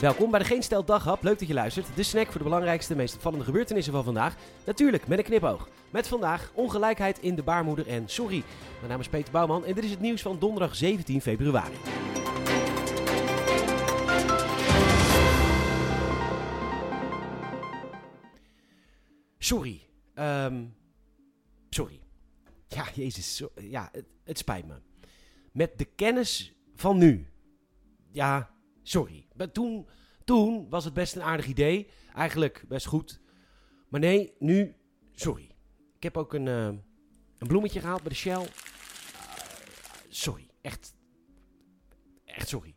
Welkom bij de Geen Stel Daghap. Leuk dat je luistert. De snack voor de belangrijkste, meest opvallende gebeurtenissen van vandaag. Natuurlijk met een knipoog. Met vandaag ongelijkheid in de baarmoeder en sorry. Mijn naam is Peter Bouwman en dit is het nieuws van donderdag 17 februari. Sorry. Ehm, sorry. Ja, jezus. ja, het spijt me. Met de kennis van nu. Ja, sorry. Maar toen, toen was het best een aardig idee. Eigenlijk best goed. Maar nee, nu, sorry. Ik heb ook een, eh, een bloemetje gehaald bij de Shell. Eh, sorry. Echt. Echt sorry.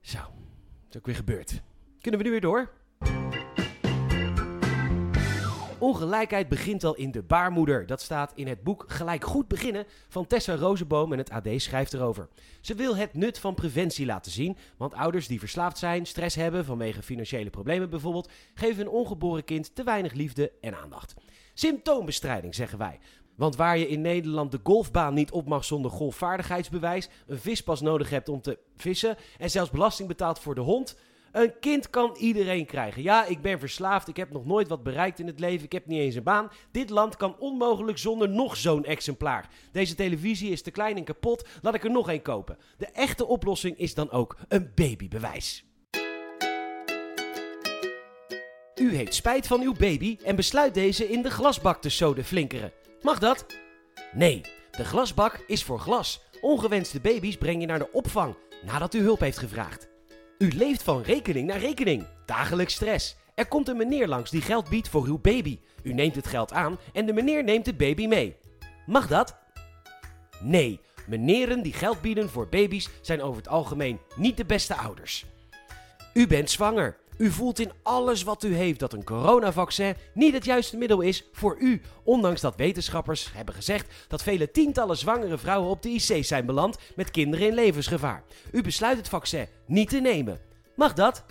Zo. Het is ook weer gebeurd. Kunnen we nu weer door? Ongelijkheid begint al in de baarmoeder. Dat staat in het boek Gelijk Goed Beginnen van Tessa Rozenboom en het AD schrijft erover. Ze wil het nut van preventie laten zien, want ouders die verslaafd zijn, stress hebben vanwege financiële problemen bijvoorbeeld, geven hun ongeboren kind te weinig liefde en aandacht. Symptoombestrijding zeggen wij. Want waar je in Nederland de golfbaan niet op mag zonder golfvaardigheidsbewijs, een vispas nodig hebt om te vissen en zelfs belasting betaalt voor de hond, een kind kan iedereen krijgen. Ja, ik ben verslaafd. Ik heb nog nooit wat bereikt in het leven. Ik heb niet eens een baan. Dit land kan onmogelijk zonder nog zo'n exemplaar. Deze televisie is te klein en kapot. Laat ik er nog één kopen. De echte oplossing is dan ook een babybewijs. U heeft spijt van uw baby en besluit deze in de glasbak te soden flinkeren. Mag dat? Nee, de glasbak is voor glas. Ongewenste baby's breng je naar de opvang nadat u hulp heeft gevraagd. U leeft van rekening naar rekening. Dagelijks stress. Er komt een meneer langs die geld biedt voor uw baby. U neemt het geld aan en de meneer neemt de baby mee. Mag dat? Nee, meneren die geld bieden voor baby's zijn over het algemeen niet de beste ouders. U bent zwanger. U voelt in alles wat u heeft dat een coronavaccin niet het juiste middel is voor u. Ondanks dat wetenschappers hebben gezegd dat vele tientallen zwangere vrouwen op de IC zijn beland met kinderen in levensgevaar. U besluit het vaccin niet te nemen. Mag dat?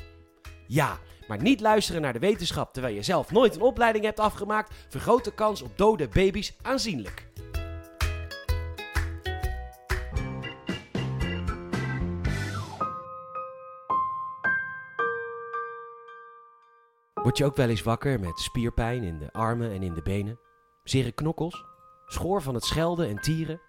Ja, maar niet luisteren naar de wetenschap terwijl je zelf nooit een opleiding hebt afgemaakt vergroot de kans op dode baby's aanzienlijk. Word je ook wel eens wakker met spierpijn in de armen en in de benen? Zere knokkels? Schoor van het schelden en tieren?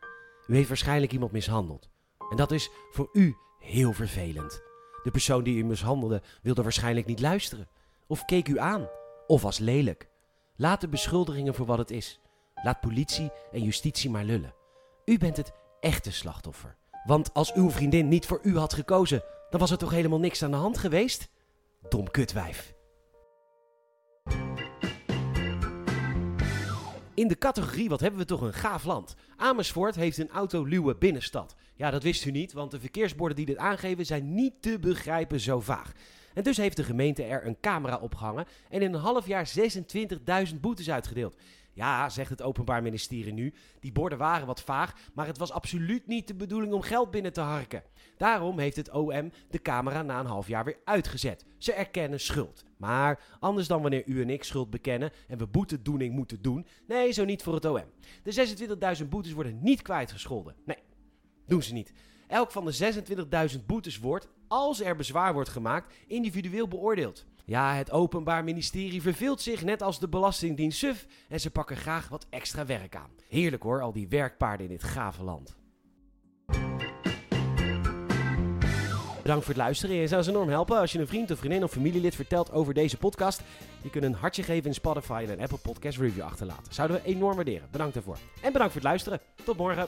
U heeft waarschijnlijk iemand mishandeld. En dat is voor u heel vervelend. De persoon die u mishandelde wilde waarschijnlijk niet luisteren. Of keek u aan. Of was lelijk. Laat de beschuldigingen voor wat het is. Laat politie en justitie maar lullen. U bent het echte slachtoffer. Want als uw vriendin niet voor u had gekozen, dan was er toch helemaal niks aan de hand geweest? Dom kutwijf. In de categorie wat hebben we toch een gaaf land. Amersfoort heeft een autoluwe binnenstad. Ja, dat wist u niet, want de verkeersborden die dit aangeven zijn niet te begrijpen zo vaag. En dus heeft de gemeente er een camera opgehangen en in een half jaar 26.000 boetes uitgedeeld. Ja, zegt het Openbaar Ministerie nu, die borden waren wat vaag, maar het was absoluut niet de bedoeling om geld binnen te harken. Daarom heeft het OM de camera na een half jaar weer uitgezet. Ze erkennen schuld. Maar anders dan wanneer u en ik schuld bekennen en we boetedoening moeten doen, nee, zo niet voor het OM. De 26.000 boetes worden niet kwijtgescholden. Nee, doen ze niet. Elk van de 26.000 boetes wordt, als er bezwaar wordt gemaakt, individueel beoordeeld. Ja, het Openbaar Ministerie verveelt zich net als de Belastingdienst suf en ze pakken graag wat extra werk aan. Heerlijk hoor, al die werkpaarden in dit gave land. Bedankt voor het luisteren. Je zou ons enorm helpen als je een vriend of vriendin of familielid vertelt over deze podcast. Je kunt een hartje geven in Spotify en een Apple Podcast review achterlaten. Zouden we enorm waarderen. Bedankt daarvoor. En bedankt voor het luisteren. Tot morgen.